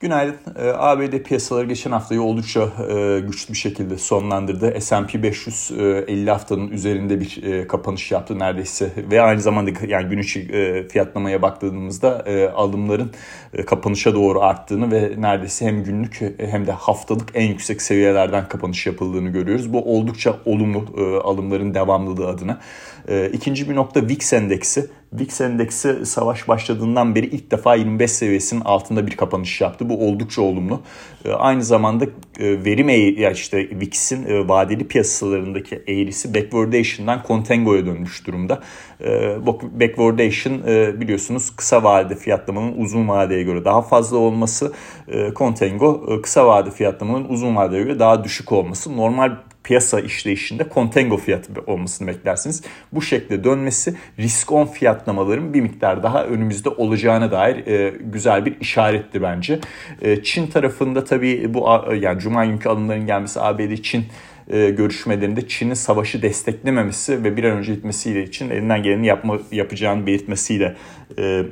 Günaydın. Ee, ABD piyasaları geçen haftayı oldukça e, güçlü bir şekilde sonlandırdı. S&P 500 50 haftanın üzerinde bir e, kapanış yaptı neredeyse ve aynı zamanda yani gün içi e, fiyatlamaya baktığımızda alımların kapanışa doğru arttığını ve neredeyse hem günlük hem de haftalık en yüksek seviyelerden kapanış yapıldığını görüyoruz. Bu oldukça olumlu alımların devamlılığı adına. İkinci bir nokta VIX endeksi. VIX endeksi savaş başladığından beri ilk defa 25 seviyesinin altında bir kapanış yaptı. Bu oldukça olumlu. Ee, aynı zamanda e, verim eğri, işte VIX'in e, vadeli piyasalarındaki eğrisi backwardation'dan contango'ya dönmüş durumda. Ee, backwardation e, biliyorsunuz kısa vadede fiyatlamanın uzun vadeye göre daha fazla olması. Contango kısa vade fiyatlamanın uzun vadeye göre daha düşük olması. Normal piyasa işleyişinde contango fiyatı olmasını beklersiniz. Bu şekilde dönmesi risk on fiyatlamaların bir miktar daha önümüzde olacağına dair e, güzel bir işaretti bence. E, Çin tarafında tabii bu yani Cuma günkü alımların gelmesi ABD Çin e, görüşmelerinde Çin'in savaşı desteklememesi ve bir an önce gitmesiyle için elinden geleni yapma, yapacağını belirtmesiyle e,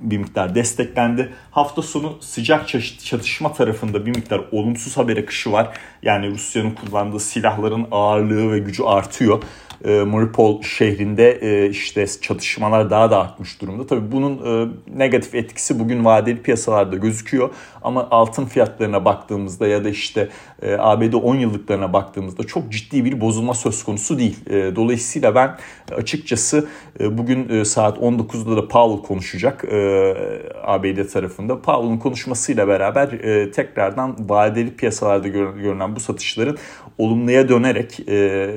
bir miktar desteklendi. Hafta sonu sıcak çatışma tarafında bir miktar olumsuz haber akışı var. Yani Rusya'nın kullandığı silahların ağırlığı ve gücü artıyor e, Mariupol şehrinde e, işte çatışmalar daha da artmış durumda. Tabii bunun e, negatif etkisi bugün vadeli piyasalarda gözüküyor ama altın fiyatlarına baktığımızda ya da işte e, ABD 10 yıllıklarına baktığımızda çok ciddi bir bozulma söz konusu değil. E, dolayısıyla ben açıkçası e, bugün e, saat 19'da da Powell konuşacak e, ABD tarafında. Powell'ın konuşmasıyla beraber e, tekrardan vadeli piyasalarda görünen bu satışların olumluya dönerek e,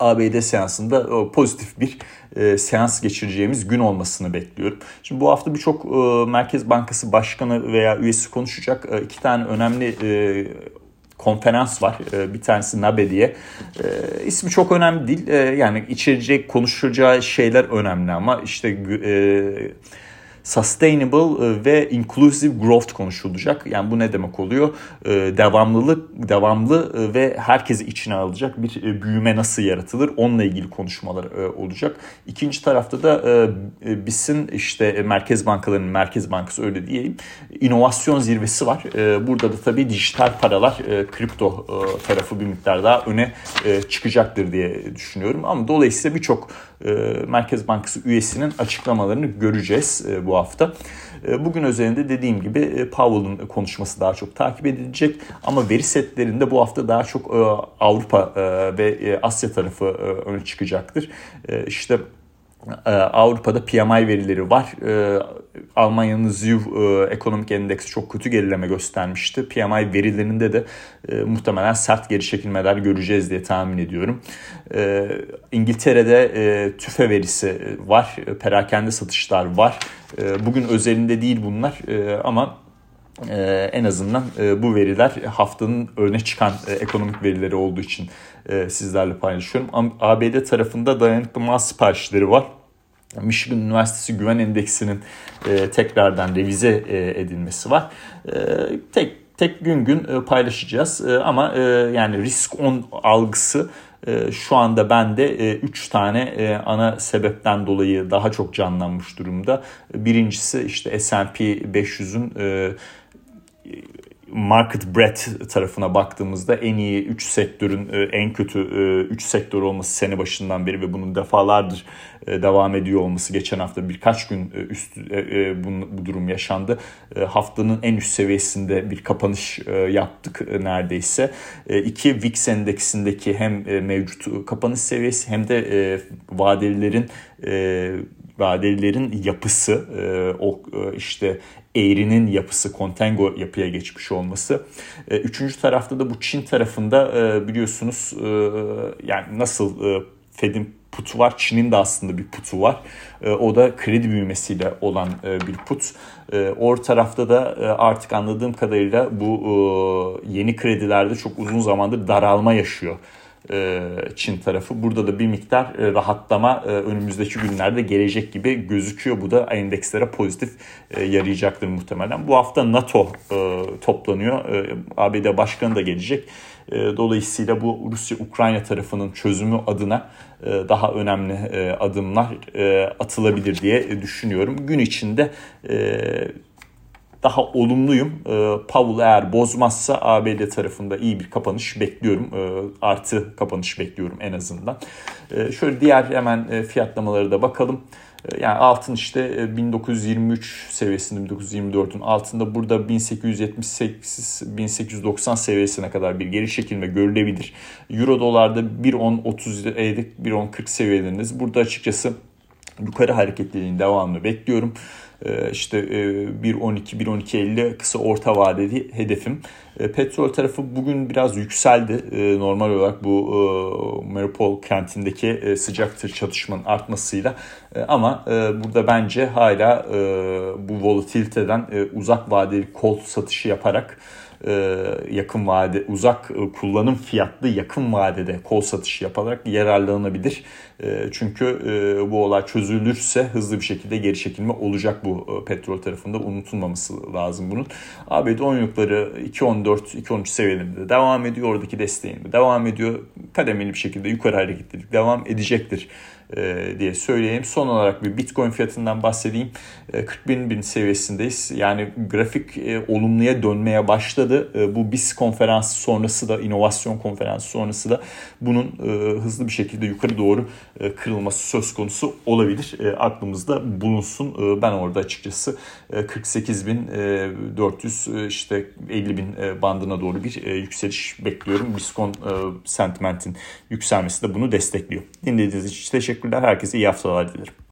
ABD seansında pozitif bir e, seans geçireceğimiz gün olmasını bekliyorum. Şimdi bu hafta birçok e, Merkez Bankası Başkanı veya üyesi konuşacak. E, iki tane önemli e, konferans var. E, bir tanesi NABE diye. E, ismi çok önemli değil. E, yani içerecek, konuşacağı şeyler önemli ama işte... E, sustainable e, ve inclusive growth konuşulacak. Yani bu ne demek oluyor? E, devamlılık, devamlı e, ve herkesi içine alacak bir büyüme nasıl yaratılır? Onunla ilgili konuşmalar olacak. İkinci tarafta da BIS'in işte Merkez Bankalarının Merkez Bankası öyle diyeyim inovasyon zirvesi var. Burada da tabii dijital paralar, kripto tarafı bir miktar daha öne çıkacaktır diye düşünüyorum. Ama dolayısıyla birçok Merkez Bankası üyesinin açıklamalarını göreceğiz bu hafta. E, bugün özelinde dediğim gibi e, Powell'ın konuşması daha çok takip edilecek ama veri setlerinde bu hafta daha çok e, Avrupa ve Asya tarafı öne çıkacaktır. İşte Avrupa'da PMI verileri var. Almanya'nın ZÜV ekonomik endeksi çok kötü gerileme göstermişti. PMI verilerinde de muhtemelen sert geri çekilmeler göreceğiz diye tahmin ediyorum. İngiltere'de tüfe verisi var. Perakende satışlar var. Ee, bugün özelinde değil bunlar ee, ama e, en azından e, bu veriler haftanın öne çıkan e, ekonomik verileri olduğu için sizlerle paylaşıyorum. ABD tarafında dayanıklı mal siparişleri var. Michigan Üniversitesi Güven Endeksinin tekrardan revize edilmesi var. Tek tek gün gün paylaşacağız ama yani risk on algısı ee, şu anda bende 3 e, tane e, ana sebepten dolayı daha çok canlanmış durumda. Birincisi işte S&P 500'ün market breadth tarafına baktığımızda en iyi 3 sektörün e, en kötü 3 e, sektör olması sene başından beri ve bunun defalardır e, devam ediyor olması geçen hafta birkaç gün üst bu, durum yaşandı. Haftanın en üst seviyesinde bir kapanış yaptık neredeyse. İki VIX endeksindeki hem mevcut kapanış seviyesi hem de vadelilerin vadelilerin yapısı o işte eğrinin yapısı, contango yapıya geçmiş olması. E, üçüncü tarafta da bu Çin tarafında e, biliyorsunuz e, yani nasıl Fed'in putu var. Çin'in de aslında bir putu var. O da kredi büyümesiyle olan bir put. O tarafta da artık anladığım kadarıyla bu yeni kredilerde çok uzun zamandır daralma yaşıyor. E, Çin tarafı. Burada da bir miktar e, rahatlama e, önümüzdeki günlerde gelecek gibi gözüküyor. Bu da endekslere pozitif yarayacaktır muhtemelen. Bu hafta NATO toplanıyor. ABD Başkanı da gelecek. Dolayısıyla bu Rusya-Ukrayna tarafının çözümü adına daha önemli adımlar atılabilir diye düşünüyorum. Gün içinde daha olumluyum. E, Powell eğer bozmazsa ABD tarafında iyi bir kapanış bekliyorum. E, artı kapanış bekliyorum en azından. E, şöyle diğer hemen e, fiyatlamaları da bakalım. Yani altın işte 1923 e, seviyesinde 1924'ün altında burada 1878-1890 seviyesine kadar bir geri çekilme görülebilir. Euro dolarda 1.10.30'lik 1.10.40 seviyelerindeyiz. Burada açıkçası yukarı hareketliliğin devamını bekliyorum. Ee, işte 1.12-1.12.50 e, kısa orta vadeli hedefim. E, petrol tarafı bugün biraz yükseldi. E, normal olarak bu Mariupol kentindeki sıcak tır çatışmanın artmasıyla. Ama burada bence hala bu volatiliteden uzak vadeli kol satışı yaparak yakın vade uzak e, kullanım fiyatlı yakın vadede kol satışı yaparak yararlanabilir. E, çünkü bu olay çözülürse hızlı bir şekilde geri çekilme olacak bu petrol tarafında unutulmaması lazım bunun. ABD 10 yılları 2.14-2.13 seviyelerinde devam ediyor. Oradaki desteğinde devam ediyor. Kademeli bir şekilde yukarı hareketlilik devam edecektir diye söyleyeyim. Son olarak bir Bitcoin fiyatından bahsedeyim. 40 bin bin seviyesindeyiz. Yani grafik olumluya dönmeye başladı. E, bu BIS konferansı sonrası da inovasyon konferansı sonrası da bunun e, hızlı bir şekilde yukarı doğru e, kırılması söz konusu olabilir. Aklımızda bulunsun. Ben orada açıkçası 48.400 işte 50 bin bandına doğru bir yükseliş bekliyorum. Biskon sentimentin yükselmesi de bunu destekliyor. Dinlediğiniz için teşekkürler. Herkese iyi haftalar dilerim.